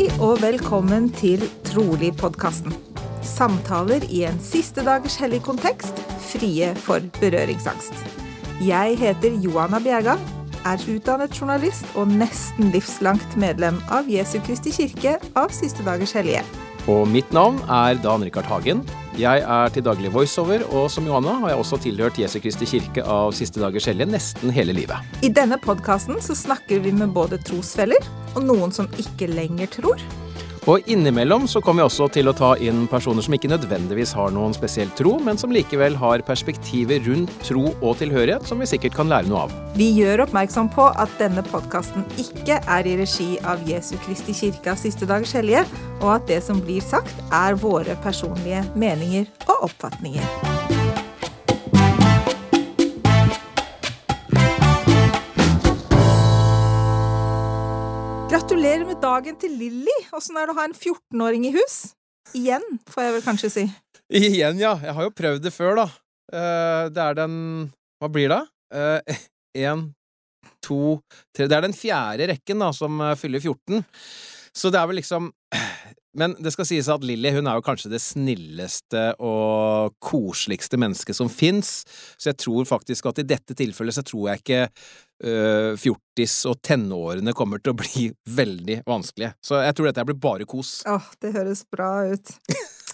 Hei og velkommen til Trolig-podkasten. Samtaler i en siste dagers hellig kontekst, frie for berøringsangst. Jeg heter Johanna Bjerga, er utdannet journalist og nesten livslangt medlem av Jesu Kristi kirke av Siste dagers hellige. Og mitt navn er Dan Rikard Hagen. Jeg er til daglig voiceover, og som Johanna har jeg også tilhørt Jesu Kristi kirke av Siste dagers hellige nesten hele livet. I denne podkasten snakker vi med både trosfeller og noen som ikke lenger tror. Og innimellom så kommer vi også til å ta inn personer som ikke nødvendigvis har noen spesiell tro, men som likevel har perspektiver rundt tro og tilhørighet som vi sikkert kan lære noe av. Vi gjør oppmerksom på at denne podkasten ikke er i regi av Jesu Kristi kirke Siste dagers hellige, og at det som blir sagt, er våre personlige meninger og oppfatninger. Gratulerer med dagen til Lilly. Åssen er det å ha en 14-åring i hus? Igjen, får jeg vel kanskje si. Igjen, ja. Jeg har jo prøvd det før, da. Eh, det er den Hva blir det? Én, to, tre Det er den fjerde rekken da som eh, fyller 14. Så det er vel liksom Men det skal sies at Lilly hun er jo kanskje det snilleste og koseligste mennesket som fins, så jeg tror faktisk at i dette tilfellet så tror jeg ikke uh, fjortis og tenårene kommer til å bli veldig vanskelige. Så jeg tror dette blir bare kos. Åh, det høres bra ut.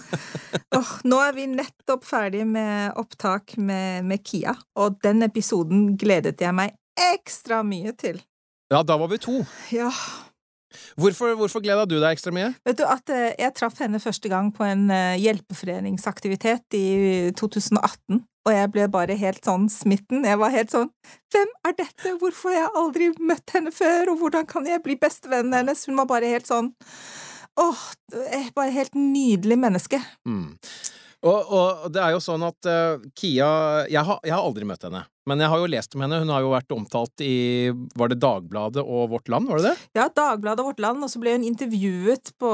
oh, nå er vi nettopp ferdig med opptak med, med Kia, og den episoden gledet jeg meg ekstra mye til. Ja, da var vi to. Ja, Hvorfor, hvorfor gleda du deg ekstra mye? Vet du at eh, jeg traff henne første gang på en eh, hjelpeforeningsaktivitet i 2018, og jeg ble bare helt sånn smitten. Jeg var helt sånn Hvem er dette? Hvorfor har jeg aldri møtt henne før, og hvordan kan jeg bli bestevennen hennes? Hun var bare helt sånn Åh, bare helt nydelig menneske. Mm. Og, og, det er jo sånn at uh, Kia jeg har, jeg har, aldri møtt henne, men jeg har jo lest om henne. Hun har jo vært omtalt i Var det Dagbladet og Vårt Land, var det det? Ja, Dagbladet og Vårt Land, og så ble hun intervjuet på,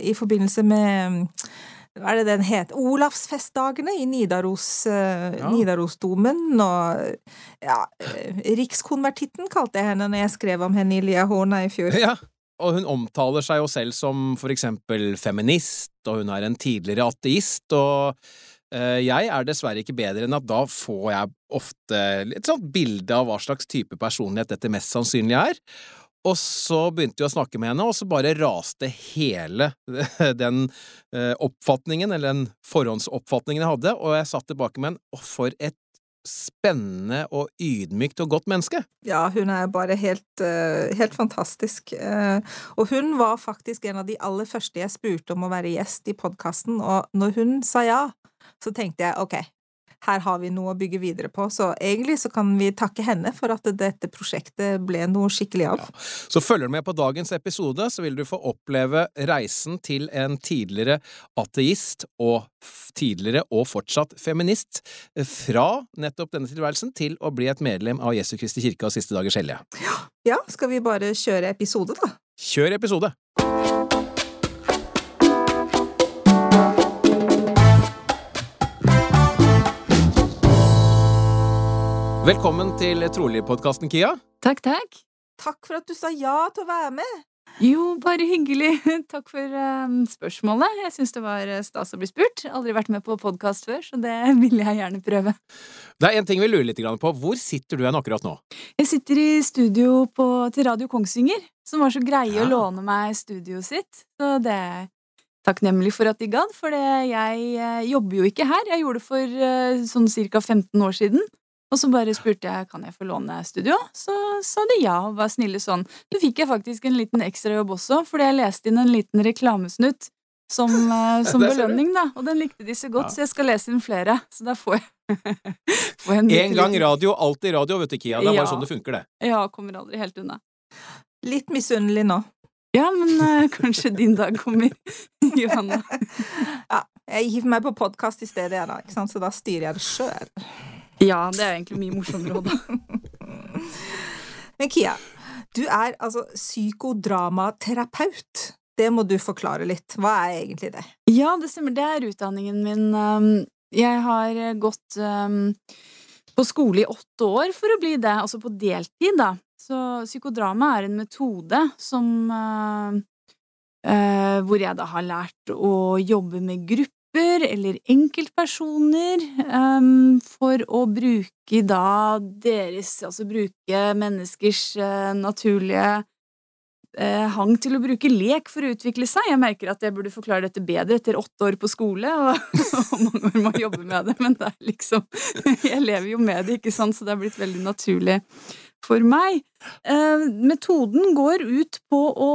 i forbindelse med hva er det den het? Olavsfestdagene i Nidaros, uh, ja. Nidarosdomen. Og ja, Rikskonvertitten kalte jeg henne når jeg skrev om henne i Lia Horna i fjor. Ja, og hun omtaler seg jo selv som for eksempel feminist, og hun er en tidligere ateist, og eh, jeg er dessverre ikke bedre enn at da får jeg ofte et sånt bilde av hva slags type personlighet dette mest sannsynlig er. Og så begynte vi å snakke med henne, og så bare raste hele den eh, oppfatningen, eller den forhåndsoppfatningen jeg hadde, og jeg satt tilbake med en Å, for et spennende og ydmykt og godt menneske. Ja, hun er bare helt, uh, helt fantastisk. Uh, og hun var faktisk en av de aller første jeg spurte om å være gjest i podkasten, og når hun sa ja, så tenkte jeg ok, her har vi noe å bygge videre på. Så egentlig så kan vi takke henne for at dette prosjektet ble noe skikkelig av. Ja. Så følger du med på dagens episode, så vil du få oppleve reisen til en tidligere ateist og tidligere og fortsatt feminist fra nettopp denne tilværelsen til å bli et medlem av Jesu Kristi kirke og Siste dagers hellige. Ja. ja, skal vi bare kjøre episode, da? Kjør episode! Velkommen til Trolig-podkasten, Kia. Takk, takk. Takk for at du sa ja til å være med. Jo, bare hyggelig. Takk for um, spørsmålet. Jeg syns det var eh, stas å bli spurt. Aldri vært med på podkast før, så det vil jeg gjerne prøve. Det er en ting vi lurer litt på. Hvor sitter du hen akkurat nå? Jeg sitter i studio på, til Radio Kongsvinger, som var så greie ja. å låne meg studioet sitt. Så det er takknemlig for at de gadd, for jeg eh, jobber jo ikke her. Jeg gjorde det for uh, sånn ca. 15 år siden. Og så bare spurte jeg kan jeg få låne studio. Så sa de ja og var snille sånn. Så fikk jeg faktisk en liten ekstrajobb også, fordi jeg leste inn en liten reklamesnutt som, uh, som belønning, da. Og den likte de så godt, ja. så jeg skal lese inn flere. Så da får jeg, får en, en gang radio, alltid radio, vet du, Kia. Det er ja. bare sånn det funker, det. Ja, kommer aldri helt unna. Litt misunnelig nå. Ja, men uh, kanskje din dag kommer, Johanna. ja, jeg hiver meg på podkast i stedet, da, ikke sant? så da styrer jeg det sjøl. Ja, det er egentlig mye morsommere òg, da. Men Kia, du er altså psykodramaterapeut. Det må du forklare litt. Hva er egentlig det? Ja, det stemmer. Det er utdanningen min. Um, jeg har gått um, på skole i åtte år for å bli det, altså på deltid, da. Så psykodrama er en metode som uh, eh, hvor jeg da har lært å jobbe med grupper eller enkeltpersoner um, for å bruke da deres Altså bruke menneskers uh, naturlige uh, hang til å bruke lek for å utvikle seg. Jeg merker at jeg burde forklare dette bedre etter åtte år på skole og, og mange år med å jobbe med det, men det er liksom Jeg lever jo med det, ikke sant, så det har blitt veldig naturlig for meg. Uh, metoden går ut på å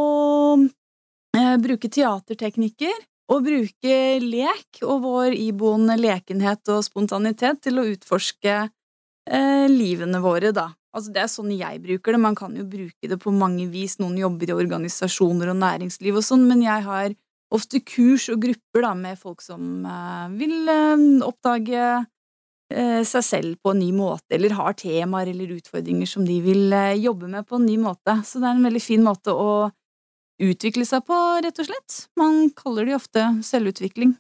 bruke teaterteknikker og bruke lek og vår iboende lekenhet og spontanitet til å utforske eh, livene våre, da. Altså, det er sånn jeg bruker det. Man kan jo bruke det på mange vis. Noen jobber i organisasjoner og næringsliv og sånn, men jeg har ofte kurs og grupper da, med folk som eh, vil eh, oppdage eh, seg selv på en ny måte, eller har temaer eller utfordringer som de vil eh, jobbe med på en ny måte. Så det er en veldig fin måte å utvikle seg på, rett og slett. Man kaller det ofte selvutvikling.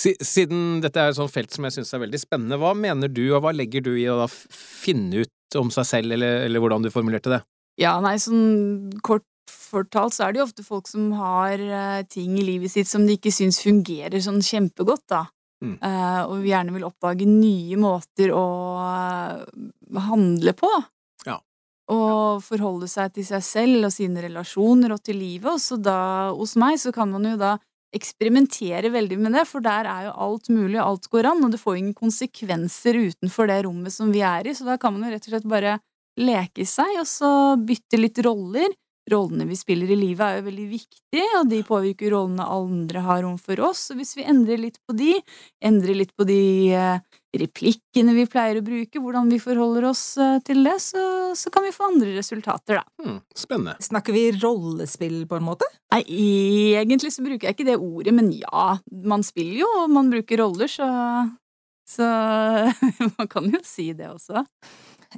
Siden dette er et sånt felt som jeg syns er veldig spennende, hva mener du, og hva legger du i å finne ut om seg selv, eller, eller hvordan du formulerte det? Ja, nei, sånn kort fortalt så er det jo ofte folk som har eh, ting i livet sitt som de ikke syns fungerer sånn kjempegodt, da. Mm. Eh, og gjerne vil oppdage nye måter å eh, handle på. Og forholde seg til seg selv og sine relasjoner og til livet. Og så da, hos meg, så kan man jo da eksperimentere veldig med det, for der er jo alt mulig, og alt går an, og det får ingen konsekvenser utenfor det rommet som vi er i, så da kan man jo rett og slett bare leke seg, og så bytte litt roller. Rollene vi spiller i livet er jo veldig viktige, og de påvirker rollene andre har overfor oss, og hvis vi endrer litt på de, endrer litt på de eh, replikkene vi pleier å bruke, hvordan vi forholder oss eh, til det, så, så kan vi få andre resultater, da. Hmm, spennende. Snakker vi rollespill, på en måte? Nei, egentlig så bruker jeg ikke det ordet, men ja, man spiller jo, og man bruker roller, så så man kan jo si det også.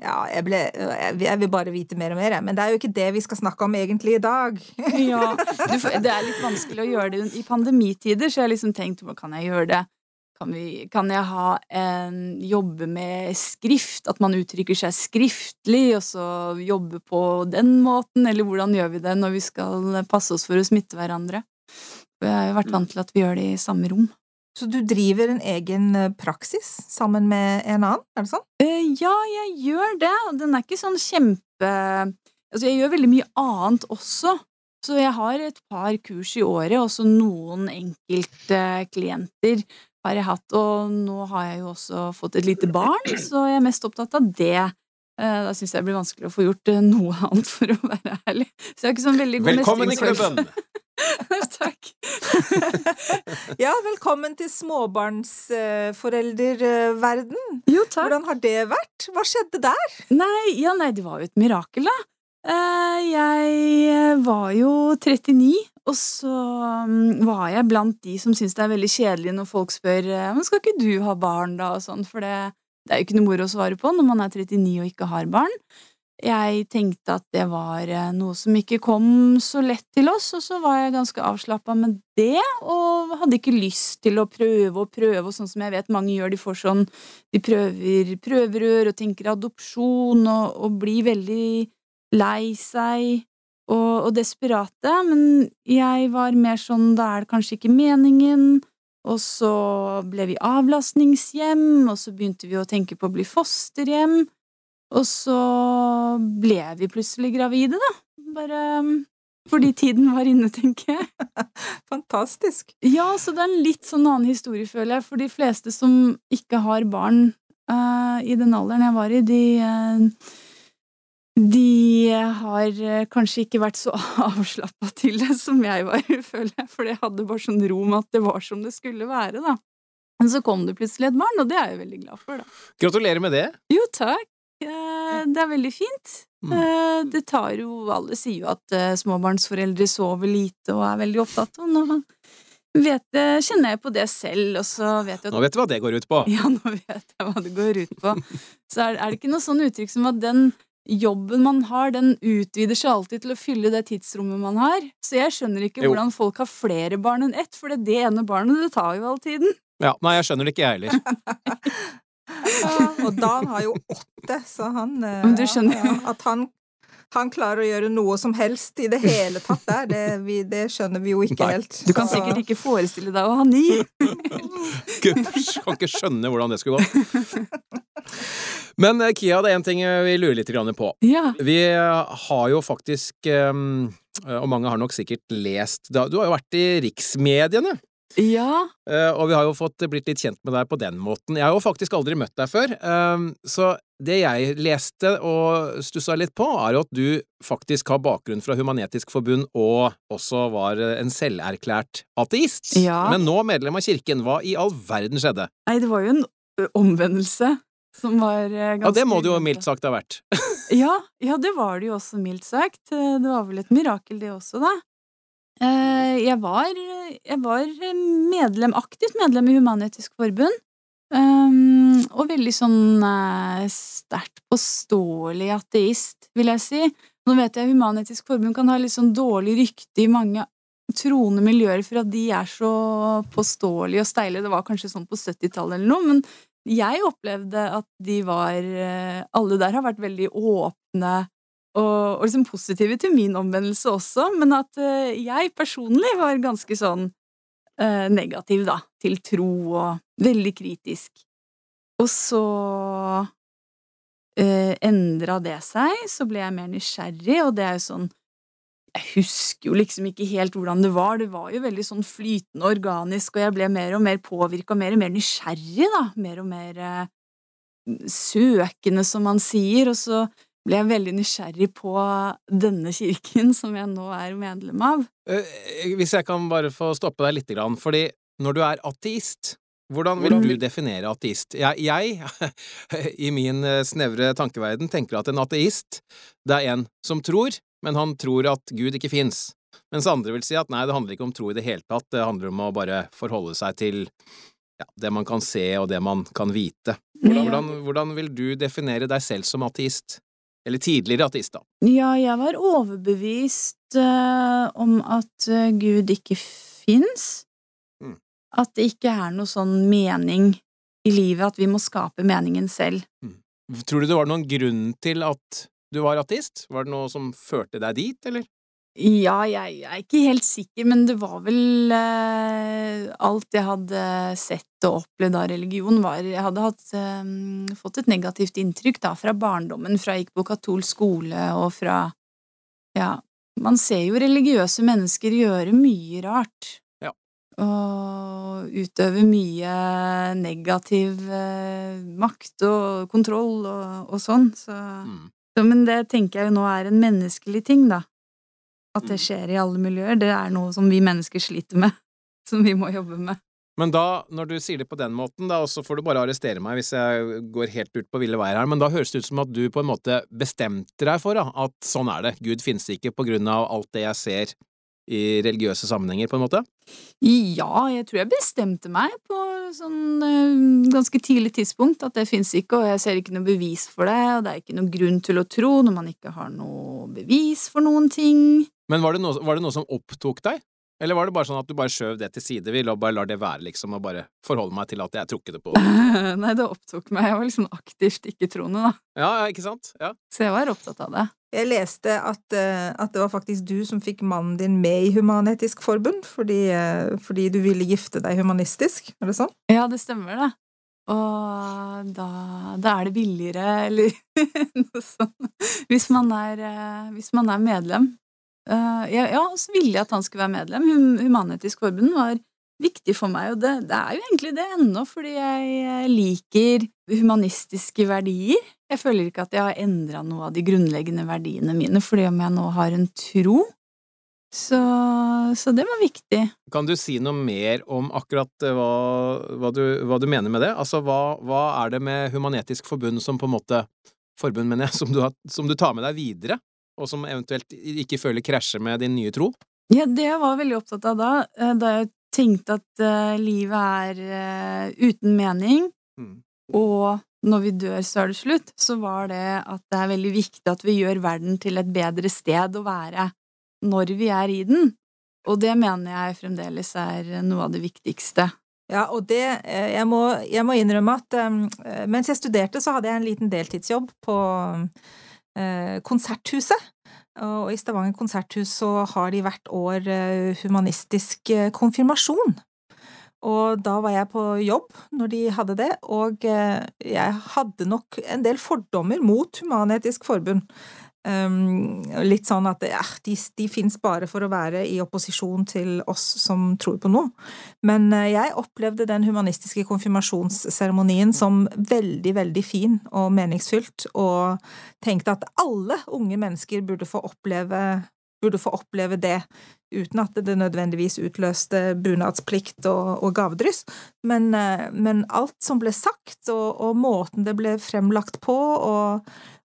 Ja, jeg, ble, jeg vil bare vite mer og mer, men det er jo ikke det vi skal snakke om egentlig i dag. Ja, du, det er litt vanskelig å gjøre det i pandemitider, så jeg har liksom tenkt hva kan jeg gjøre det? Kan, vi, kan jeg ha en jobbe med skrift, at man uttrykker seg skriftlig, og så jobbe på den måten, eller hvordan gjør vi det når vi skal passe oss for å smitte hverandre? For Jeg har jo vært vant til at vi gjør det i samme rom. Så du driver en egen eh, praksis sammen med en annen, er det sånn? Eh, Ja, jeg gjør det, og den er ikke sånn kjempe Altså, jeg gjør veldig mye annet også. Så jeg har et par kurs i året, og så noen enkeltklienter har jeg hatt. Og nå har jeg jo også fått et lite barn, så jeg er mest opptatt av det. Eh, Da syns jeg det blir vanskelig å få gjort eh, noe annet, for å være ærlig. Så jeg har ikke sånn veldig god Velkommen i klubben! Takk. Ja, velkommen til småbarnsforelderverden. Jo, takk. Hvordan har det vært? Hva skjedde der? Nei, ja, nei, det var jo et mirakel, da. Eh, Jeg var jo 39, og så mm, var jeg blant de som syns det er veldig kjedelig når folk spør eh, Men skal ikke du ha barn, da, og sånn, for det, det er jo ikke noe moro å svare på når man er 39 og ikke har barn. Jeg tenkte at det var eh, noe som ikke kom så lett til oss, og så var jeg ganske avslappa med det, og hadde ikke lyst til å prøve og prøve, og sånn som jeg vet mange gjør, de får sånn De prøver prøverør og tenker adopsjon og, og blir veldig lei seg og, og desperate, men jeg var mer sånn da er det kanskje ikke meningen. Og så ble vi avlastningshjem, og så begynte vi å tenke på å bli fosterhjem. Og så ble vi plutselig gravide, da. Bare um, fordi tiden var inne, tenker jeg. Fantastisk. Ja, så det er en litt sånn annen historie, føler jeg. For de fleste som ikke har barn uh, i den alderen jeg var i, de uh, de har eh, kanskje ikke vært så avslappa til det som jeg var, føler jeg. For jeg hadde bare sånn ro med at det var som det skulle være, da. Men så kom det plutselig et barn, og det er jeg veldig glad for, da. Gratulerer med det. Jo, takk. Eh, Det er veldig fint. Mm. Eh, Det tar jo Alle sier jo at småbarnsforeldre sover lite og er veldig opptatt, og nå vet kjenner jeg på det selv, og så vet jeg at Nå vet du hva det går ut på. ja, nå vet jeg hva det går ut på. Så er, er det ikke noe sånn uttrykk som at den jobben man har, den utvider seg alltid til å fylle det tidsrommet man har. Så jeg skjønner ikke Jo. hvordan folk har flere barn enn ett, for det, det ene barnet, det tar jo all tiden. Ja, Nei, jeg skjønner det ikke, jeg heller. Ja, og Dan har jo åtte, så han eh, Men du skjønner jo. ja, At han han klarer å gjøre noe som helst i det hele tatt der, det, vi, det skjønner vi jo ikke Nei. helt. Du kan Så- sikkert ikke forestille deg å ha ni. Kan ikke skjønne hvordan det skulle gå. Men eh, Kia, det er en ting vi lurer litt på. Ja. Vi har jo faktisk Og mange har nok sikkert lest Du har jo vært i riksmediene. ja. Eh, og vi har jo fått blitt litt kjent med deg på den måten. Jeg har jo faktisk aldri møtt deg før, så det jeg leste og stussa litt på, er jo at du faktisk har bakgrunn fra Human-Etisk Forbund og også var eh, en selverklært ateist. Ja. Men nå medlem av kirken. Hva i all verden skjedde? Nei, det var jo en omvendelse som var eh, ganske Ja, det må det jo mildt sagt ha vært. Ja, ja, det var det jo også, mildt sagt. Eh, Det var vel et mirakel, det også, da. Eh, Jeg var, jeg var medlem, aktivt medlem i Human-Etisk Forbund. Og veldig sånn eh, sterkt påståelig ateist, vil jeg si. Nå vet jeg Human-Etisk Forbund kan ha litt sånn dårlig rykte i mange troende miljøer for at de er så påståelige og steile. Det var kanskje sånn på 70-tallet eller noe, men jeg opplevde at de var eh, Alle der har vært veldig åpne og, og liksom positive til min omvendelse også, men at eh, jeg personlig var ganske sånn eh, negativ, da, til tro og veldig kritisk. Og så eh, endra det seg, så ble jeg mer nysgjerrig, og det er jo sånn jeg husker jo liksom ikke helt hvordan det var. Det var jo veldig sånn flytende organisk, og jeg ble mer og mer påvirka, mer og mer nysgjerrig, da. Mer og mer eh, søkende, som man sier. Og så ble jeg veldig nysgjerrig på denne kirken, som jeg nå er medlem av. Eh, Hvis jeg kan bare få stoppe deg lite grann, fordi når du er ateist, hvordan vil du definere ateist? Jeg, jeg, i min eh, snevre tankeverden, tenker at en ateist, det er en som tror, men han tror at Gud ikke fins. Mens andre vil si at nei, det handler ikke om tro i det hele tatt, det handler om å bare forholde seg til ja, det man kan se og det man kan vite. Hvordan, hvordan, hvordan vil du definere deg selv som ateist? Eller tidligere ateist, da. Ja, jeg var overbevist uh, om at eh, Gud ikke fins. Mm. At det ikke er noe sånn mening i livet, at vi må skape meningen selv. Tror du det var noen grunn til at du var ateist? Var det noe som førte deg dit, eller? Ja, jeg, er ikke helt sikker, men det var vel eh, alt jeg hadde sett og opplevd av religion, var Jeg hadde hatt, eh, fått et negativt inntrykk da, fra barndommen, fra jeg gikk på katolsk skole og fra Ja, man ser jo religiøse mennesker gjøre mye rart. Ja. Og utøve mye negativ eh, makt og kontroll og, og sånn, så Mm. Så, men det tenker jeg jo nå er en menneskelig ting, da. At det Mm. skjer i alle miljøer. Det er noe som vi mennesker sliter med. Som vi må jobbe med. Men da, når du sier det på den måten, da, og så får du bare arrestere meg hvis jeg går helt ut på ville veier her, men da høres det ut som at du på en måte bestemte deg for da, at sånn er det, Gud finnes ikke på grunn av alt det jeg ser i religiøse sammenhenger, på en måte? Ja, jeg tror jeg bestemte meg på sånn øh, ganske tidlig tidspunkt at det fins ikke, og jeg ser ikke noe bevis for det, og det er ikke noen grunn til å tro når man ikke har noe bevis for noen ting. Men var det, noe, var det noe som opptok deg? Eller var det bare sånn at du bare skjøv det til side, vil, og bare lar det være, liksom, og bare forholde meg til at jeg tror ikke det på Nei, det opptok meg. Jeg var liksom aktivt ikke-troende, da. Ja, ja, ikke sant? Ja. Så jeg var opptatt av det. Jeg leste at, eh, at det var faktisk du som fikk mannen din med i Human-Etisk Forbund, fordi, eh, fordi du ville gifte deg humanistisk, er det sånn? Ja, det stemmer det. Og da, da er det billigere, eller noe sånt, hvis man er, eh, hvis man er medlem. Ja, ja, så ville jeg at han skulle være medlem. Hum- Human-Etisk Forbund var viktig for meg, og det, det er jo egentlig det ennå, fordi jeg liker humanistiske verdier. Jeg føler ikke at jeg har endra noe av de grunnleggende verdiene mine fordi om jeg nå har en tro. Så, så det var viktig. Kan du si noe mer om akkurat eh, hva, hva, du, hva du mener med det? Altså, hva, hva er det med Human-Etisk Forbund som på en måte Forbund, mener jeg, som du, har, som du tar med deg videre, og som eventuelt ikke føler krasjer med din nye tro? Ja, det jeg var veldig opptatt av da, eh, da jeg tenkte at uh, livet er uh, uten mening, Mm. og når vi dør, så er det slutt, så var det at det er veldig viktig at vi gjør verden til et bedre sted å være når vi er i den. Og det mener jeg fremdeles er noe av det viktigste. Ja, og det eh, Jeg må, jeg må innrømme at um, mens jeg studerte, så hadde jeg en liten deltidsjobb på eh, Konserthuset. Og i Stavanger konserthus så har de hvert år eh, humanistisk eh, konfirmasjon. Og da var jeg på jobb når de hadde det, og eh, jeg hadde nok en del fordommer mot Human-Etisk Forbund. Um, litt sånn at ja, de, de fins bare for å være i opposisjon til oss som tror på noe. Men uh, jeg opplevde den humanistiske konfirmasjonsseremonien som veldig, veldig fin og meningsfylt, og tenkte at alle unge mennesker burde få oppleve, burde få oppleve det, uten at det nødvendigvis utløste bunadsplikt og, og gavedryss. Men, uh, men, alt som ble sagt, og, og måten det ble fremlagt på, og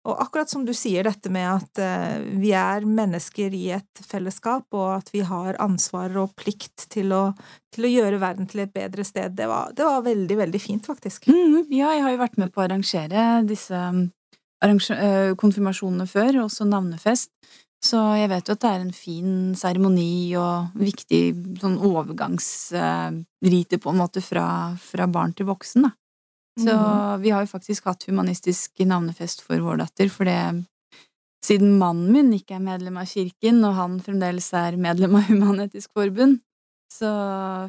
og akkurat som du sier dette med at uh, vi er mennesker i et fellesskap, og at vi har ansvar og plikt til å, til å gjøre verden til et bedre sted, det var, det var veldig, veldig fint, faktisk. Mm, ja, jeg har jo vært med på å arrangere disse uh, konfirmasjonene før, også navnefest. Så jeg vet jo at det er en fin seremoni og viktig sånn overgangsrite, uh, på en måte, fra, fra barn til voksen, da. Så mm. vi har jo faktisk hatt humanistisk navnefest for vår datter, for det Siden mannen min ikke er medlem av kirken, og han fremdeles er medlem av Human-Etisk Forbund, så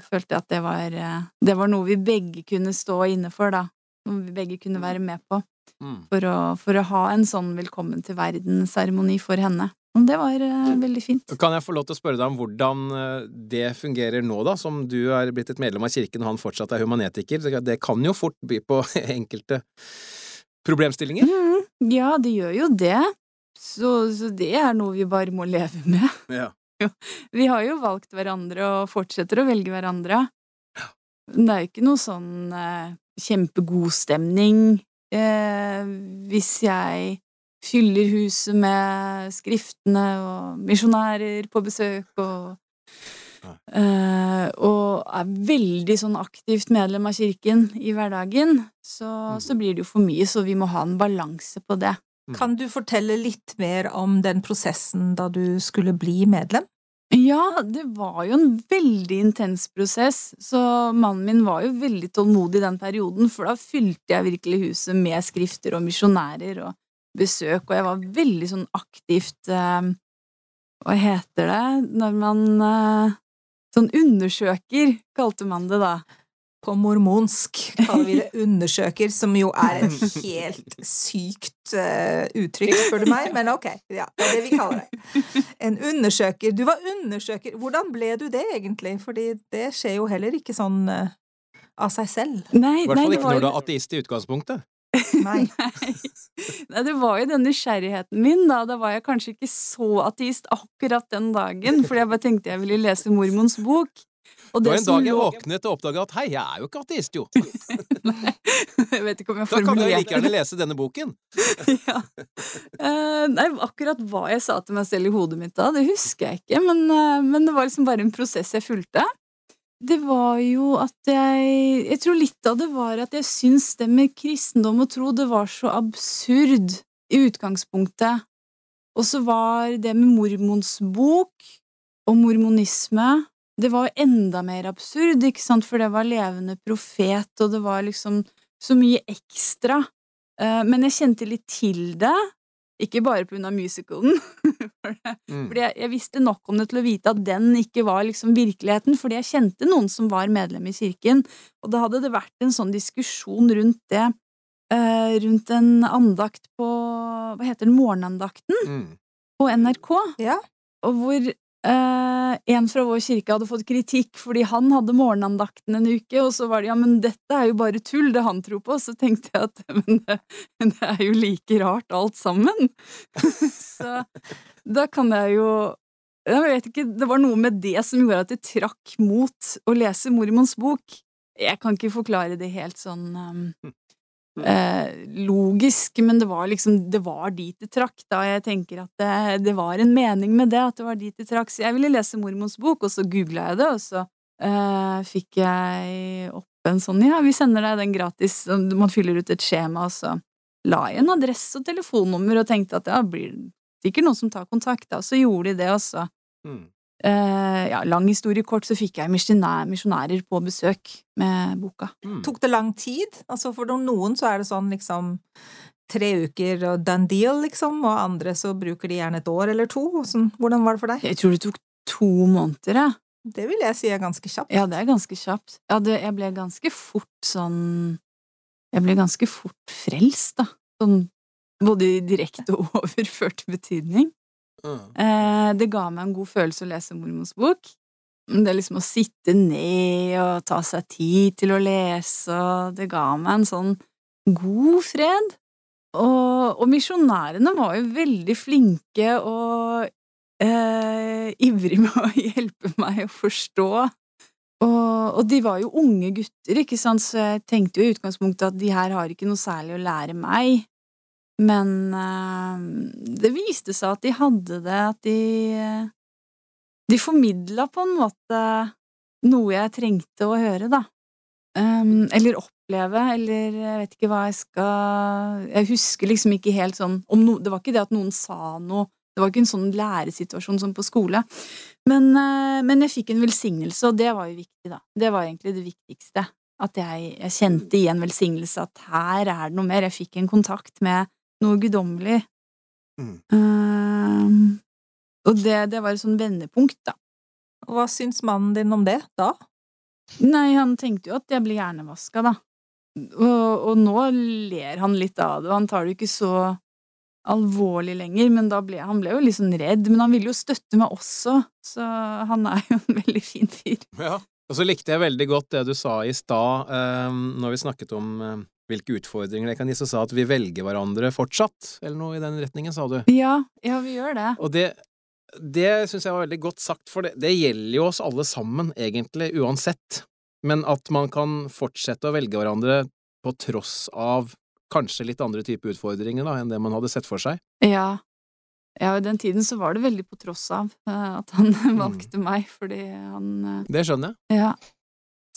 følte jeg at det var, eh, det var noe vi begge kunne stå inne for, da. Noe vi begge kunne være med på. Mm. For, å, for å ha en sånn velkommen til verden-seremoni for henne. Det var uh, veldig fint. Kan jeg få lov til å spørre deg om hvordan uh, det fungerer nå, da, som du er blitt et medlem av kirken og han fortsatt er humanetiker? Det kan jo fort by på enkelte problemstillinger? Mm, ja, det gjør jo det. Så, så, det er noe vi bare må leve med. Ja. Vi har jo valgt hverandre og fortsetter å velge hverandre. Det er jo ikke noe sånn uh, kjempegod stemning hvis jeg fyller huset med skriftene og misjonærer på besøk og Uh, og er veldig sånn aktivt medlem av kirken i hverdagen, så, mm. så, blir det jo for mye, så vi må ha en balanse på det. Mm. Kan du fortelle litt mer om den prosessen da du skulle bli medlem? Ja, det var jo en veldig intens prosess, så mannen min var jo veldig tålmodig den perioden, for da fylte jeg virkelig huset med skrifter og misjonærer og besøk, og jeg var veldig sånn aktivt eh, Hva heter det når man eh, Sånn undersøker, kalte man det da. På mormonsk kaller vi det undersøker, som jo er et helt sykt uh, uttrykk, spør du meg, men ok, ja, det er det vi kaller det. En undersøker. Du var undersøker. Hvordan ble du det, egentlig? Fordi det skjer jo heller ikke sånn uh, av seg selv. Nei, I hvert fall ikke når du er ateist i utgangspunktet. Nei. Nei. Det var jo den nysgjerrigheten min, da. Da var jeg kanskje ikke så ateist akkurat den dagen, fordi jeg bare tenkte jeg ville lese mormons bok. Og det, var en dag jeg våknet og oppdaga at hei, jeg er jo ikke ateist, jo. Nei, jeg vet ikke om jeg Da kan jeg like gjerne lese denne boken. ja. Uh, nei, akkurat hva jeg sa til meg selv i hodet mitt da, det husker jeg ikke, men, uh, men det var liksom bare en prosess jeg fulgte. Det var jo at jeg Jeg tror litt av det var at jeg syns det med kristendom og tro, det var så absurd i utgangspunktet. Og så var det med mormons bok og mormonisme Det var enda mer absurd, ikke sant, for det var levende profet, og det var liksom så mye ekstra. Eh, men jeg kjente litt til det, ikke bare av musicalen, mm. fordi jeg, jeg, visste nok om det til å vite at den ikke var liksom virkeligheten, fordi jeg kjente noen som var medlem i kirken, og da hadde det vært en sånn diskusjon rundt det, uh, rundt en andakt på Hva heter den? Morgenandakten? Mm. På NRK. Ja. Og hvor Uh, en fra vår kirke hadde fått kritikk fordi han hadde morgenandakten en uke, og så var det ja, men dette er jo bare tull, det han tror på. Så tenkte jeg at men det, det er jo like rart alt sammen. så da kan jeg jo Jeg vet ikke, det var noe med det som gjorde at jeg trakk mot å lese Mormons bok. Jeg kan ikke forklare det helt sånn um, eh, logisk, men det var liksom Det var dit det trakk, da. Jeg tenker at det, det, var en mening med det, at det var dit det trakk. Så jeg ville lese mormons bok, og så googla jeg det, og så eh, fikk jeg opp en sånn Ja, vi sender deg den gratis. Man fyller ut et skjema, og så la jeg en adresse og telefonnummer og tenkte at ja, blir sikkert noen som tar kontakt, da. Og så gjorde de det, og så mm. Uh, ja, lang historie kort, så fikk jeg misjonærer på besøk med boka. Mm. Tok det lang tid? Altså For noen så er det sånn liksom tre uker og done deal, liksom, og andre så bruker de gjerne et år eller to. Sånn, hvordan var det for deg? Jeg tror det tok to måneder, jeg. Det vil jeg si er ganske kjapt. Ja, det er ganske kjapt. Ja, det, jeg ble ganske fort sånn Jeg ble ganske fort frelst, da. Sånn både i direkte og overført betydning. Mm. Eh, det ga meg en god følelse å lese mormors bok. Det liksom å sitte ned og ta seg tid til å lese, det ga meg en sånn god fred. Og, og misjonærene var jo veldig flinke og eh, ivrige med å hjelpe meg å forstå. Og, og de var jo unge gutter, ikke sant, så jeg tenkte jo i utgangspunktet at de her har ikke noe særlig å lære meg. Men eh, det viste seg at de hadde det, at de De formidla på en måte noe jeg trengte å høre, da. Um, eller oppleve, eller jeg vet ikke hva jeg skal Jeg husker liksom ikke helt sånn no, Det var ikke det at noen sa noe, det var ikke en sånn læresituasjon som på skole. Men, uh, men jeg fikk en velsignelse, og det var jo viktig, da. Det var egentlig det viktigste. At jeg, jeg kjente i en velsignelse at her er det noe mer. Jeg fikk en kontakt med noe guddommelig. Mm. Uh, og det, det var et sånn vendepunkt, da. Hva syns mannen din om det da? Nei, han tenkte jo at jeg blir hjernevaska, da. Og, og nå ler han litt av det, og han tar det jo ikke så alvorlig lenger, men da ble, han ble jo litt sånn redd. Men han ville jo støtte meg også, så han er jo en veldig fin fyr. Ja. Og så likte jeg veldig godt det du sa i stad, eh, når vi snakket om eh, hvilke utfordringer det kan gi, så sa at vi velger hverandre fortsatt, eller noe i den retningen, sa du. Ja, ja, vi gjør det. Og det, det syns jeg var veldig godt sagt, for det, det gjelder jo oss alle sammen, egentlig, uansett. Men at man kan fortsette å velge hverandre på tross av kanskje litt andre typer utfordringer da, enn det man hadde sett for seg. Ja. ja, i den tiden så var det veldig på tross av eh, at han valgte meg, fordi han eh, Det skjønner jeg. Ja.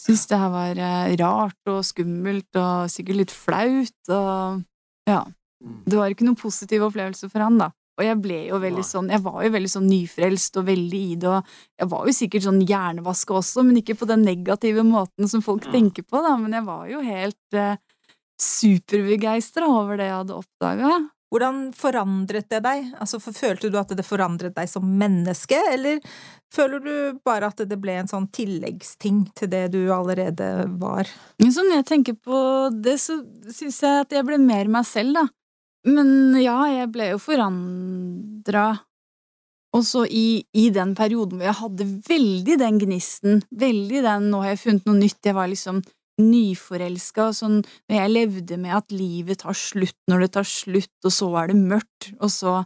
Syntes det her var eh, rart og skummelt og sikkert litt flaut og Ja. Det var ikke noen positiv opplevelse for han, da. Og jeg ble jo veldig sånn Jeg var jo veldig sånn nyfrelst og veldig i det, og jeg var jo sikkert sånn hjernevaska også, men ikke på den negative måten som folk Ja. tenker på, da. Men jeg var jo helt eh, superbegeistra over det jeg hadde oppdaga. Hvordan forandret det deg? Altså, følte du at det forandret deg som menneske, eller føler du bare at det ble en sånn tilleggsting til det du allerede var? Men sånn jeg tenker på det, så syns jeg at jeg ble mer meg selv, da. Men ja, jeg ble jo forandra. Og så i, i den perioden hvor jeg hadde veldig den gnisten, veldig den 'nå har jeg funnet noe nytt', jeg var liksom nyforelska, og sånn når jeg levde med at livet tar slutt når det tar slutt, og så er det mørkt, og så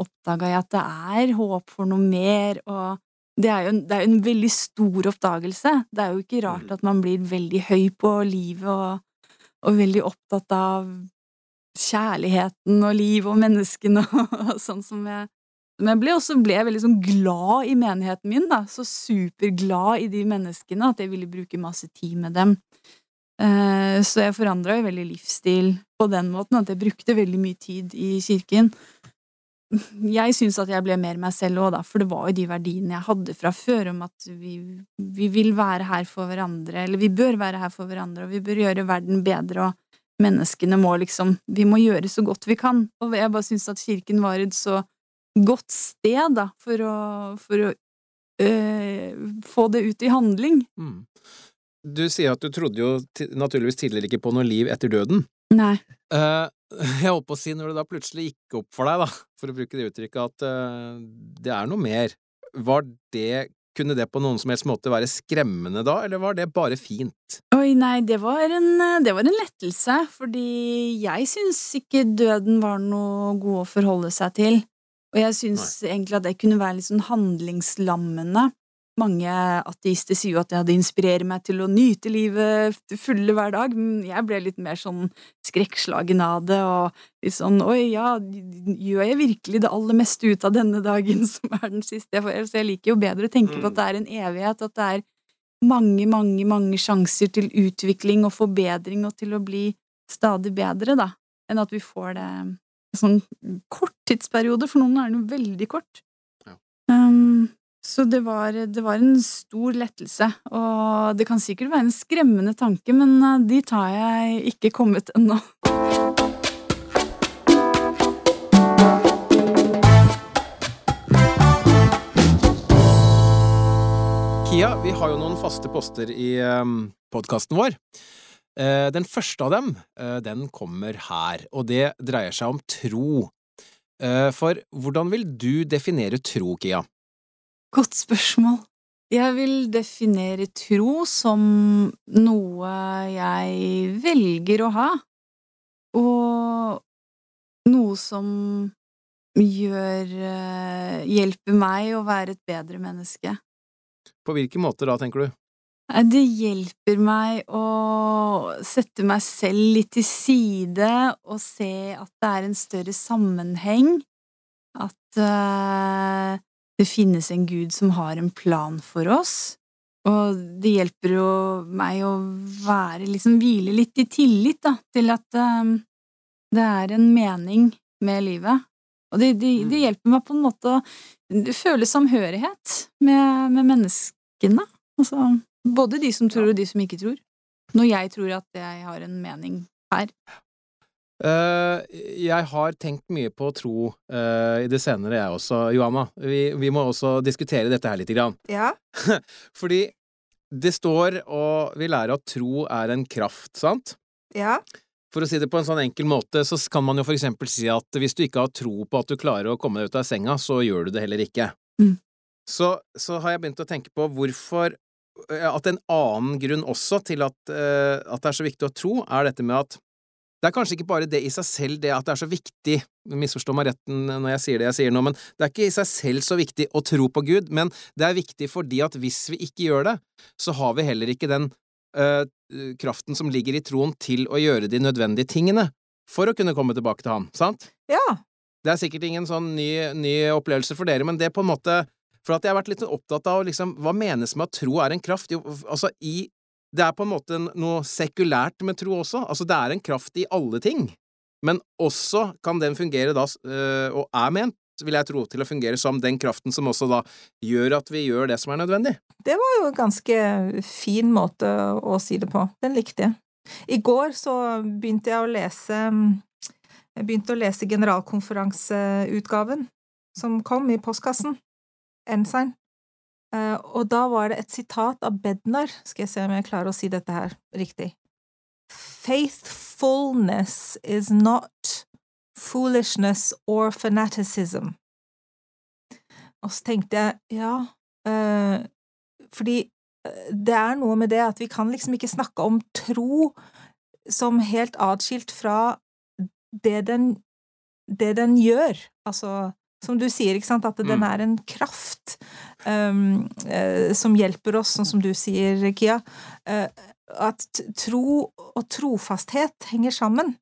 oppdaga jeg at det er håp for noe mer, og det er jo en, det er jo en veldig stor oppdagelse. Det er jo ikke rart at man blir veldig høy på livet og, og veldig opptatt av kjærligheten og livet og menneskene og sånn som jeg men jeg ble også ble veldig sånn glad i menigheten min, da. Så superglad i de menneskene at jeg ville bruke masse tid med dem. Eh, så jeg forandra jo veldig livsstil på den måten at jeg brukte veldig mye tid i kirken. Jeg syns at jeg ble mer meg selv òg, da, for det var jo de verdiene jeg hadde fra før om at vi, vi vil være her for hverandre, eller vi bør være her for hverandre, og vi bør gjøre verden bedre, og menneskene må liksom Vi må gjøre så godt vi kan. Og jeg bare syns at kirken var et så godt sted da, for å, for å øh, få det ut i handling. Mm. Du sier at du trodde jo naturligvis tidligere ikke på noe liv etter døden. Nei. Eh, jeg holdt på å si, når det da plutselig gikk opp for deg, da, for å bruke det uttrykket, at eh, det er noe mer, var det kunne det på noen som helst måte være skremmende da, eller var det bare fint? Oi, nei, det var en, det var en lettelse, fordi jeg syns ikke døden var noe god å forholde seg til. Og jeg syns egentlig at det kunne være litt sånn handlingslammende. Mange ateister sier jo at det inspirerer meg til å nyte livet til fulle hver dag, men jeg ble litt mer sånn skrekkslagen av det, og litt sånn oi, ja, gjør jeg virkelig det aller meste ut av denne dagen som er den siste? Så jeg liker jo bedre å tenke på at det er en evighet, at det er mange, mange, mange sjanser til utvikling og forbedring og til å bli stadig bedre, da, enn at vi får det en sånn kort tidsperiode. For noen er den jo veldig kort. Ja. Um, så det var, det var, en stor lettelse. Og det kan sikkert være en skremmende tanke, men eh, dit har jeg ikke kommet ennå. Kia, vi har jo noen faste poster i ehm, podkasten vår. Eh, den første av dem, eh, den kommer her, og det dreier seg om tro. For hvordan vil du definere tro, Kia? Godt spørsmål. Jeg vil definere tro som noe jeg velger å ha, og noe som gjør eh, Hjelper meg å være et bedre menneske. På hvilke måter da, tenker du? Det hjelper meg å sette meg selv litt til side og se at det er en større sammenheng. At eh, det finnes en gud som har en plan for oss. Og det hjelper jo meg å være liksom hvile litt i tillit, da, til at um, det er en mening med livet. Og det, det, det hjelper meg på en måte å føle samhørighet med, med menneskene. Altså, både de som tror og de som ikke tror. Når jeg tror at jeg har en mening her. Eh, jeg har tenkt mye på tro uh, i det senere, jeg også, Johanna. Vi, vi må også diskutere dette her lite grann. Ja. Fordi det står, og vi lærer at tro er en kraft, sant? Ja. For å si det på en sånn enkel måte, så kan man jo for eksempel si at hvis du ikke har tro på at du klarer å komme deg ut av senga, så gjør du det heller ikke. Mm. Så, så har jeg begynt å tenke på hvorfor At en annen grunn også til at, uh, at det er så viktig å tro, er dette med at det er kanskje ikke bare det i seg selv, det at det er så viktig, misforstå meg retten når jeg sier det jeg sier nå, men det er ikke i seg selv så viktig å tro på Gud, men det er viktig fordi at hvis vi ikke gjør det, så har vi heller ikke den øh, kraften som ligger i troen til å gjøre de nødvendige tingene for å kunne komme tilbake til ham, sant? Ja. Det er sikkert ingen sånn ny, ny opplevelse for dere, men det på en måte For at jeg har vært litt opptatt av liksom, hva menes med at tro er en kraft? Jo, altså, i Det er på en måte noe sekulært med tro også. Altså, det er en kraft i alle ting. Men også kan den fungere da, øh, og er ment, vil jeg tro, til å fungere som den kraften som også da gjør at vi gjør det som er nødvendig. Det var jo en ganske fin måte å si det på. Den likte jeg. I går så begynte jeg å lese Jeg begynte å lese generalkonferanseutgaven som kom i postkassen. Ensign. Eh, Og da var det et sitat av Bednar. Skal jeg se om jeg klarer å si dette her riktig. Faithfulness is not foolishness or fanaticism. Og så tenkte jeg, ja, øh, fordi eh, det er noe med det at vi kan liksom ikke snakke om tro som helt atskilt fra det den, det den gjør. Altså, som du sier, ikke sant, at den Mm. er en kraft um, uh, som hjelper oss, sånn som du sier, Kia. Uh, at tro og trofasthet henger sammen.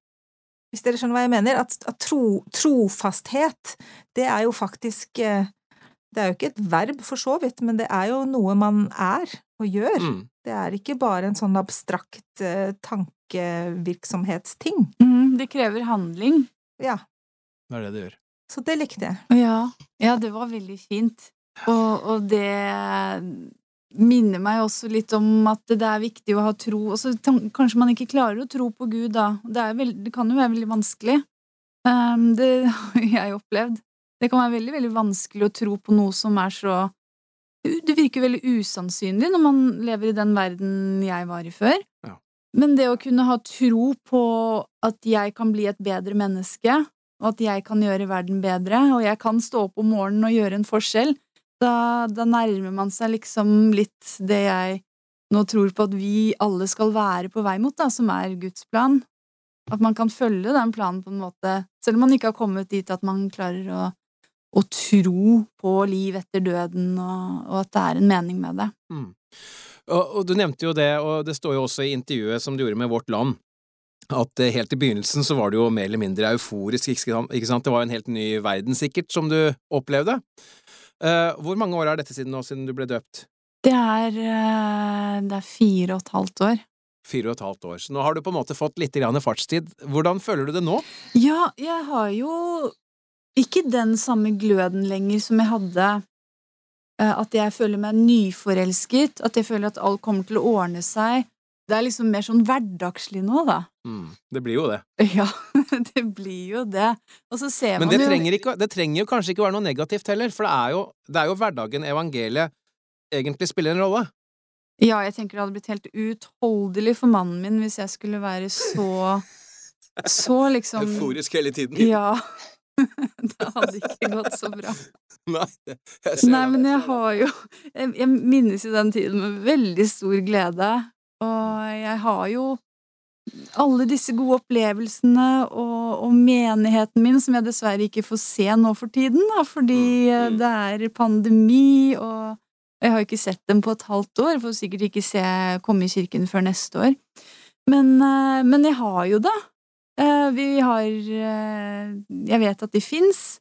Hvis dere skjønner hva jeg mener? At, at tro, trofasthet, det er jo faktisk eh, Det er jo ikke et verb, for så vidt, men det er jo noe man er og gjør. Mm. Det er ikke bare en sånn abstrakt tankevirksomhetsting. Mm, det krever handling. Ja, Det er det det gjør. Så det likte jeg. Ja, ja det var veldig fint. Og, og det minner meg også litt om at det er viktig å ha tro. Og så kanskje man ikke klarer å tro på Gud da. Det, er veld, det kan jo være veldig vanskelig. Um, det har jeg opplevd. Det kan være veldig, veldig vanskelig å tro på noe som er så Det virker veldig usannsynlig når man lever i den verden jeg var i før. Ja. Men det å kunne ha tro på at jeg kan bli et bedre menneske, og at jeg kan gjøre verden bedre, og jeg kan stå opp om morgenen og gjøre en forskjell, da, da nærmer man seg liksom litt det jeg nå tror på at vi alle skal være på vei mot, da, som er Guds plan. At man kan følge den planen på en måte, selv om man ikke har kommet dit at man klarer å, å tro på liv etter døden, og, og at det er en mening med det. Mm. Og, og du nevnte jo det, og det står jo også i intervjuet som du gjorde med Vårt Land, at eh, helt i begynnelsen så var du jo mer eller mindre euforisk, ikke sant? Det var jo en helt ny verden, sikkert, som du opplevde. Eh, hvor mange år er dette siden nå, siden du ble døpt? Det er, eh, det er fire og et halvt år. Fire og et halvt år. Så nå har du på en måte fått litt grann fartstid. Hvordan føler du det nå? Ja, jeg har jo ikke den samme gløden lenger som jeg hadde. At jeg føler meg nyforelsket, at jeg føler at alt kommer til å ordne seg. Det er liksom mer sånn hverdagslig nå, da. Mm, det blir jo det. Ja, det blir jo det. Og så ser Men man det jo trenger, det trenger jo kanskje ikke være noe negativt heller, for det er jo, det er jo hverdagen, evangeliet, egentlig spiller en rolle. Ja, jeg tenker det hadde blitt helt uutholdelig for mannen min hvis jeg skulle være så Så liksom Euforisk hele tiden. Ja. det hadde ikke gått så bra. Nei, jeg ser Nei, men jeg har jo jeg minnes jo den tiden med veldig stor glede. Og jeg har jo alle disse gode opplevelsene og, og menigheten min, som jeg dessverre ikke får se nå for tiden, da, fordi eh, Mm, mm. det er pandemi, og jeg har ikke sett dem på et halvt år. Får sikkert ikke se komme i kirken før neste år. Men, eh, men jeg har jo det. Eh, Vi har Jeg vet at de fins.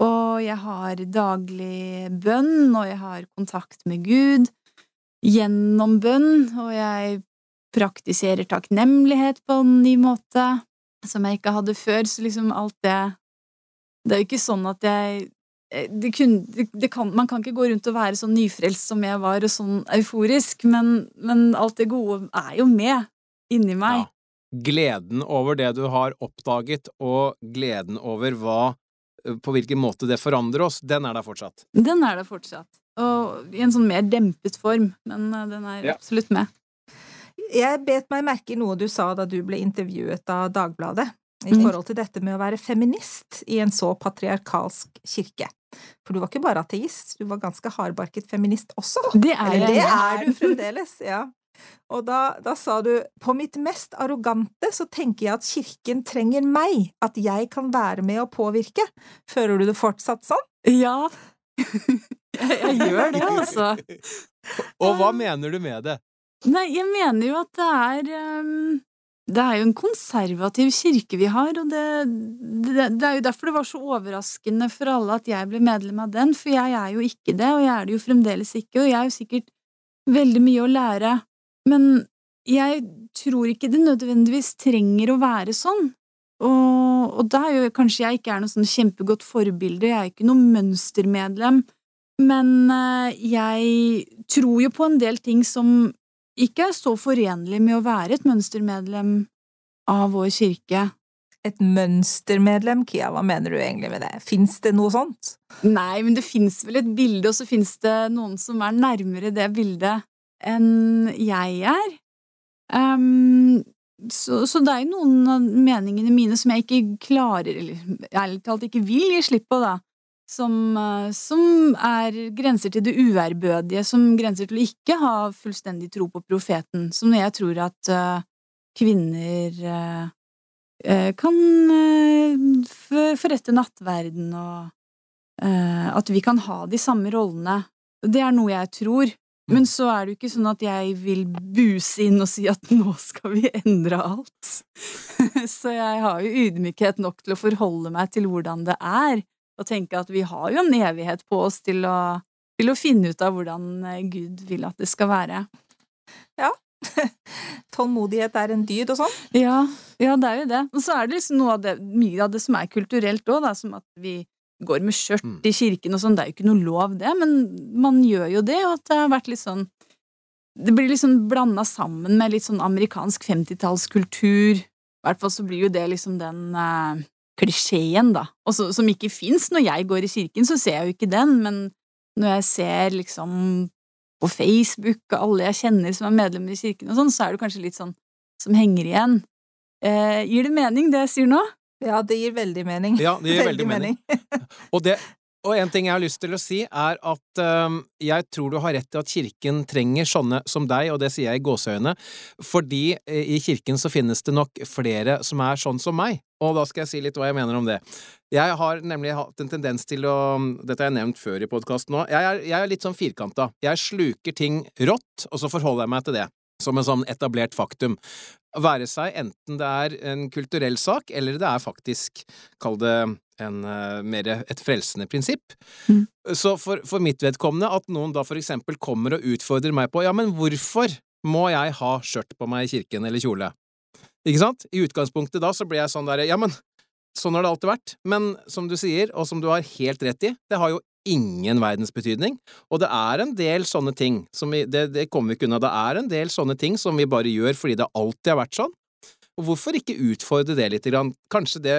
Og jeg har daglig bønn, og jeg har kontakt med Gud gjennom bønn, og jeg praktiserer takknemlighet på en ny måte, som jeg ikke hadde før, så liksom alt det Det er jo ikke sånn at jeg eh, det kun, det, kan, Man kan ikke gå rundt og være sånn nyfrelst som jeg var, og sånn euforisk, men, men alt det gode er jo med inni meg. Ja. Gleden over det du har oppdaget, og gleden over hva på hvilken måte det forandrer oss, den er der fortsatt. Den er det fortsatt. Og i en sånn mer dempet form, men eh, den er Ja. absolutt med. Jeg bet meg merke i noe du sa da du ble intervjuet av Dagbladet, i Mm. forhold til dette med å være feminist i en så patriarkalsk kirke. For du var ikke bare ateist, du var ganske hardbarket feminist også. Det er Eller det er du fremdeles, ja. Og da, da sa du på mitt mest arrogante så tenker jeg at kirken trenger meg, at jeg kan være med å påvirke. Føler du det fortsatt sånn? Ja. Jeg, jeg gjør det, altså. Og hva mener du med det? Nei, jeg mener jo at det er um, Det er jo en konservativ kirke vi har, og det, det, det er jo derfor det var så overraskende for alle at jeg ble medlem av den, for jeg er jo ikke det, og jeg er det jo fremdeles ikke, og jeg er jo sikkert veldig mye å lære, men jeg tror ikke det nødvendigvis trenger å være sånn. Og, og da er jo kanskje jeg ikke er noe sånn kjempegodt forbilde, jeg er ikke noe mønstermedlem, men eh, jeg tror jo på en del ting som ikke er så forenlig med å være et mønstermedlem av vår kirke. Et mønstermedlem, Kia, hva mener du egentlig med det? Fins det noe sånt? Nei, men det fins vel et bilde, og så fins det noen som er nærmere det bildet enn jeg er. Ehm, så, så det er jo noen av meningene mine som jeg ikke klarer, eller ærlig talt ikke vil gi slipp på, da. Som, eh, som er grenser til det uærbødige, som grenser til å ikke ha fullstendig tro på profeten. Som når jeg tror at uh, kvinner eh, kan uh, forrette nattverden, og at vi kan ha de samme rollene. Det er noe jeg tror. Men så er det jo ikke sånn at jeg vil buse inn og si at nå skal vi endre alt. Så jeg har jo ydmykhet nok til å forholde meg til hvordan det er, og tenke at vi har jo en evighet på oss til å, til å finne ut av hvordan eh, Gud vil at det skal være. Ja. Tålmodighet er en dyd og sånn? Ja, ja, det er jo det. Og så er det liksom noe av det, mye av det som er kulturelt òg, som at vi går med skjørt Mm. i kirken og sånn. Det er jo ikke noe lov, det, men man gjør jo det, og at det har vært litt sånn Det blir liksom blanda sammen med litt sånn amerikansk 50-tallskultur. I hvert fall så blir jo det liksom den eh, klisjeen, da. Og så, som ikke fins. Når jeg går i kirken, så ser jeg jo ikke den, men når jeg ser liksom på Facebook og alle jeg kjenner som er medlemmer i kirken og sånn, så er det kanskje litt sånn som henger igjen. Eh, gir det mening, det jeg sier nå? Ja, det gir veldig mening. Ja, det gir veldig mening. Og, det, og en ting jeg har lyst til å si, er at um, jeg tror du har rett i at kirken trenger sånne som deg, og det sier jeg i gåseøyne, fordi eh, i kirken så finnes det nok flere som er sånn som meg. Og da skal jeg si litt hva jeg mener om det. Jeg har nemlig hatt en tendens til å Dette har jeg nevnt før i podkasten òg. Jeg, er- jeg er litt sånn firkanta. Jeg sluker ting rått, og så forholder jeg meg til det. Som en sånn etablert faktum. Være seg enten det er en kulturell sak, eller det er faktisk, kall det en, eh, mer et frelsende prinsipp. Mm. Så for, for mitt vedkommende, at noen da for eksempel kommer og utfordrer meg på ja, men hvorfor må jeg ha skjørt på meg i kirken eller kjole? Ikke sant? I utgangspunktet da så blir jeg sånn derre ja, men sånn har det alltid vært. Men som du sier, og som du har helt rett i, det har jo ingen verdens betydning. Og det er en del sånne ting som vi Det, det kommer vi ikke unna. Det er en del sånne ting som vi bare gjør fordi det alltid har vært sånn. Og hvorfor ikke utfordre det lite grann? Kanskje det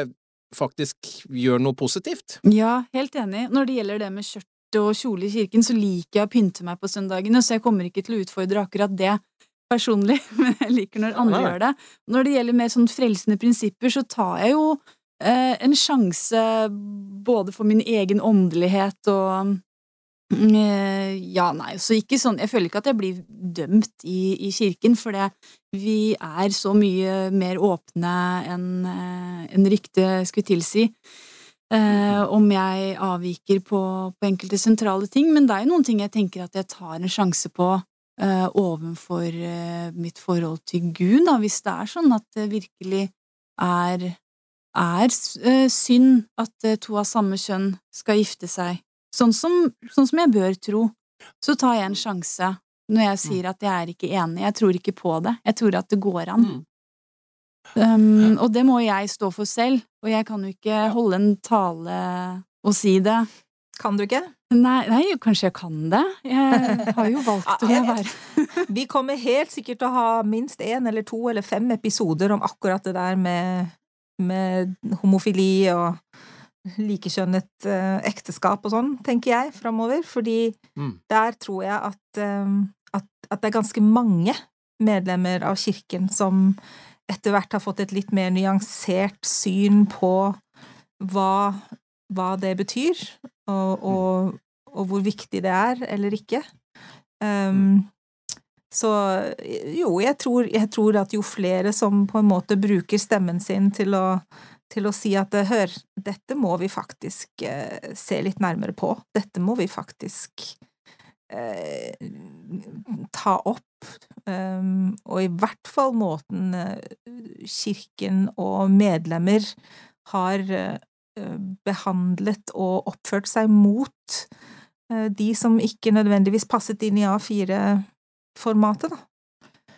faktisk gjør noe positivt? Ja, helt enig. Når det gjelder det med skjørt og kjole i kirken, så liker jeg å pynte meg på søndagene, så jeg kommer ikke til å utfordre akkurat det personlig, men jeg liker når andre Nei. gjør det. Når det gjelder mer sånn frelsende prinsipper, så tar jeg jo en sjanse både for min egen åndelighet og mm, eh, Ja, nei, så ikke sånn Jeg føler ikke at jeg blir dømt i, i kirken, for det, vi er så mye mer åpne enn eh, en ryktet skulle tilsi. Eh, om jeg avviker på, på enkelte sentrale ting, men det er jo noen ting jeg tenker at jeg tar en sjanse på eh, overfor eh, mitt forhold til Gud, da, hvis det er sånn at det virkelig er, er eh, synd at eh, to av samme kjønn skal gifte seg, sånn som, sånn som jeg bør tro, så tar jeg en sjanse når jeg sier at jeg er ikke enig, jeg tror ikke på det, jeg tror at det går an. Mm. Um, og det må jeg stå for selv, og jeg kan jo ikke holde en tale og si det. Kan du ikke? Nei, nei, kanskje jeg kan det. Jeg har jo valgt å være Vi kommer helt sikkert til å ha minst én eller to eller fem episoder om akkurat det der med, med homofili og likekjønnet eh, ekteskap og sånn, tenker jeg, framover. Fordi Mm. der tror jeg at, eh, at, at det er ganske mange medlemmer av kirken som etter hvert har fått et litt mer nyansert syn på hva, hva det betyr, og, og, og hvor viktig det er eller ikke. Um, så jo, jeg tror, jeg tror at jo flere som på en måte bruker stemmen sin til å, til å si at hør, dette må vi faktisk eh, se litt nærmere på, dette må vi faktisk eh, ta opp, um, og i hvert fall måten eh, kirken og medlemmer har eh, behandlet og oppført seg mot eh, de som ikke nødvendigvis passet inn i A4-formatet, da.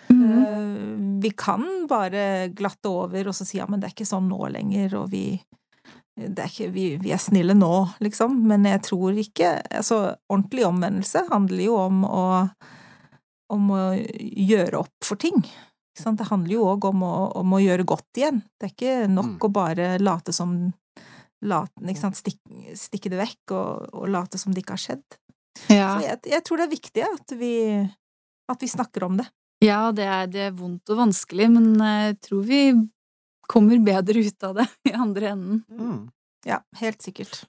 Eh, Vi kan bare glatte over og så si ja, men det er ikke sånn nå lenger, og vi det er ikke, vi, vi er snille nå, liksom, men jeg tror ikke Altså, ordentlig omvendelse handler jo om å om å gjøre opp for ting. Ikke sant? Det handler jo òg om, om å gjøre godt igjen. Det er ikke nok Mm. å bare late som late, ikke? Stikke, stikke det vekk og, og late som det ikke har skjedd. Ja. Så jeg, jeg tror det er viktig at vi, at vi snakker om det. Ja, det er, det er vondt og vanskelig, men eh, jeg tror vi kommer bedre ut av det i andre enden. Mm. Ja, helt sikkert.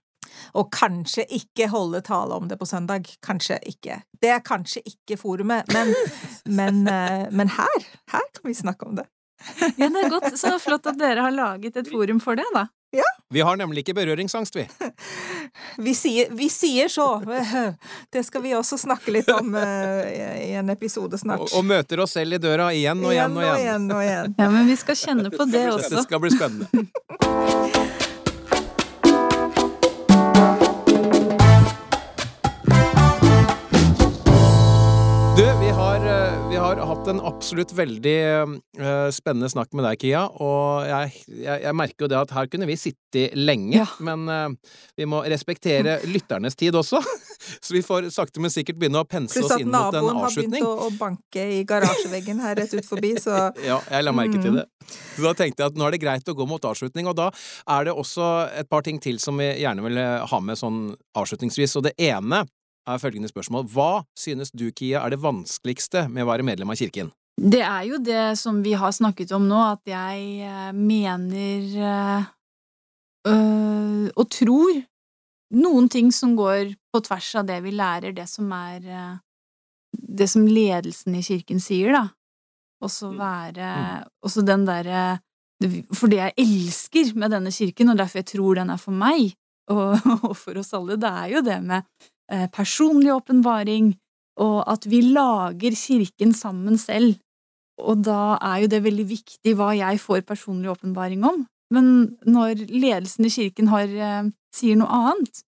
Og kanskje ikke holde tale om det på søndag. Kanskje ikke. Det er kanskje ikke forumet, men, men, eh, men her, her kan vi snakke om det. Ja, det er godt. Så flott at dere har laget et forum for det, da. Vi har nemlig ikke berøringsangst, vi. Vi sier, vi sier så. Det skal vi også snakke litt om eh, i en episode snart. Og, og møter oss selv i døra igjen og igjen og igjen. igjen og igjen. Ja, men vi skal kjenne på det også. Det skal bli spennende. Hatt en absolutt veldig uh, spennende snakk med deg, Kia, og jeg, jeg, jeg merker jo det at her kunne vi sitte lenge, Ja. men uh, vi må respektere lytternes tid også, så vi får sakte, men sikkert begynne å pense oss inn mot en naboen har begynt å, å banke i garasjeveggen her rett ut forbi, så Ja, jeg la merke Mm. til det. Så da tenkte jeg at nå er det greit å gå mot avslutning, og da er det også et par ting til som vi gjerne vil ha med sånn avslutningsvis, og det ene er følgende spørsmål. Hva synes du, Kia, er det vanskeligste med å være medlem av kirken? Det er jo det som vi har snakket om nå, at jeg eh, mener eh, øh, og tror noen ting som går på tvers av det vi lærer, det som er eh, Det som ledelsen i kirken sier, da. Og så være Også den derre For det jeg elsker med denne kirken, og derfor jeg tror den er for meg, og, og for oss alle, det er jo det med personlig åpenbaring, og at vi lager kirken sammen selv. Og da er jo det veldig viktig hva jeg får personlig åpenbaring om. Men når ledelsen i kirken har, eh, sier noe annet,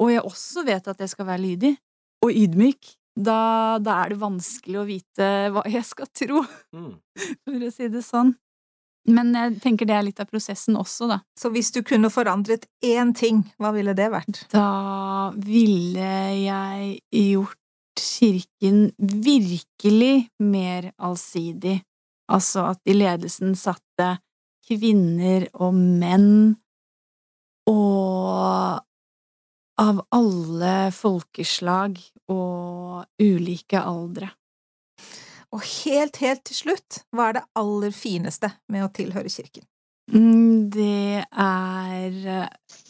og jeg også vet at jeg skal være lydig og ydmyk, da, da er det vanskelig å vite hva jeg skal tro, Mm. for å si det sånn. Men jeg tenker det er litt av prosessen også, da. Så hvis du kunne forandret én ting, hva ville det vært? Da ville jeg gjort kirken virkelig mer allsidig. Altså at i ledelsen satte kvinner og menn og av alle folkeslag og ulike aldre. Og helt, helt til slutt, hva er det aller fineste med å tilhøre kirken? Mm, Det er eh,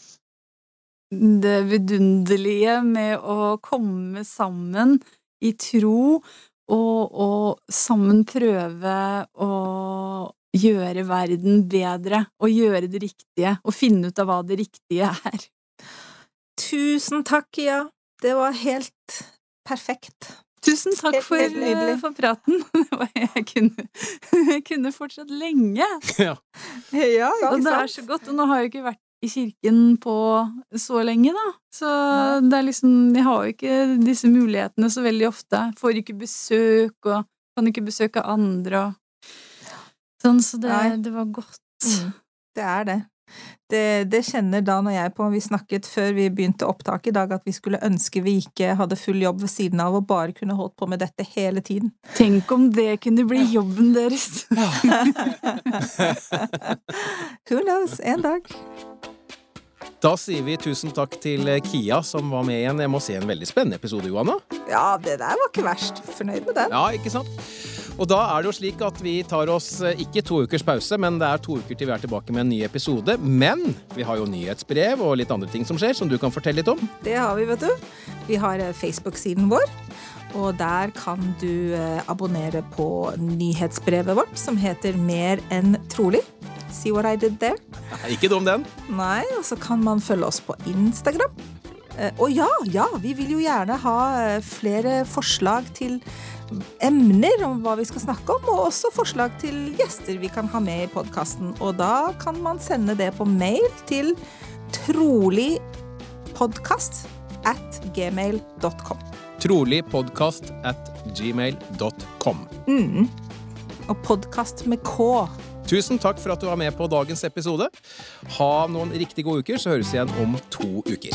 det vidunderlige med å komme sammen i tro og, og sammen prøve å gjøre verden bedre og gjøre det riktige og finne ut av hva det riktige er. Tusen takk, ja. Det var helt perfekt. Tusen takk for, eh, for praten. Jeg kunne, jeg kunne fortsatt lenge. Ja. Ja, Og det er så godt. Og nå har jeg jo ikke vært i kirken på så lenge, da. Så det er liksom Jeg har jo ikke disse mulighetene så veldig ofte. Får ikke besøk, og kan ikke besøke andre og sånn, så det, det var godt. Mm, det er det. Det. Det kjenner Dan og jeg på. Vi snakket før vi begynte opptak i dag at vi skulle ønske vi ikke hadde full jobb ved siden av og bare kunne holdt på med dette hele tiden. Tenk om det kunne bli jobben deres! Who knows? En dag. Da sier vi tusen takk til Kia, som var med igjen. Jeg må se en veldig spennende episode, Johanna. Ja, det der var ikke verst. Fornøyd med den. Ja, ikke sant? Og da er det jo slik at vi tar oss eh, ikke to ukers pause, men det er to uker til vi er tilbake med en ny episode. Men vi har jo nyhetsbrev og litt andre ting som skjer, som du kan fortelle litt om. Det har vi, vet du. Vi har eh, Facebook-siden vår, og der kan du eh, abonnere på nyhetsbrevet vårt som heter Mer enn trolig. See what I did there? Ikke dum, den. Nei, og så kan man følge oss på Instagram. Og ja, ja, vi vil jo gjerne ha flere forslag til emner om hva vi skal snakke om, og også forslag til gjester vi kan ha med i podkasten. Og da kan man sende det på mail til troligpodkast at gmail.com. Troligpodkast at gmail.com. Mm. Og podkast med K. Tusen takk for at du var med på dagens episode. Ha noen riktig gode uker, så høres vi igjen om to uker.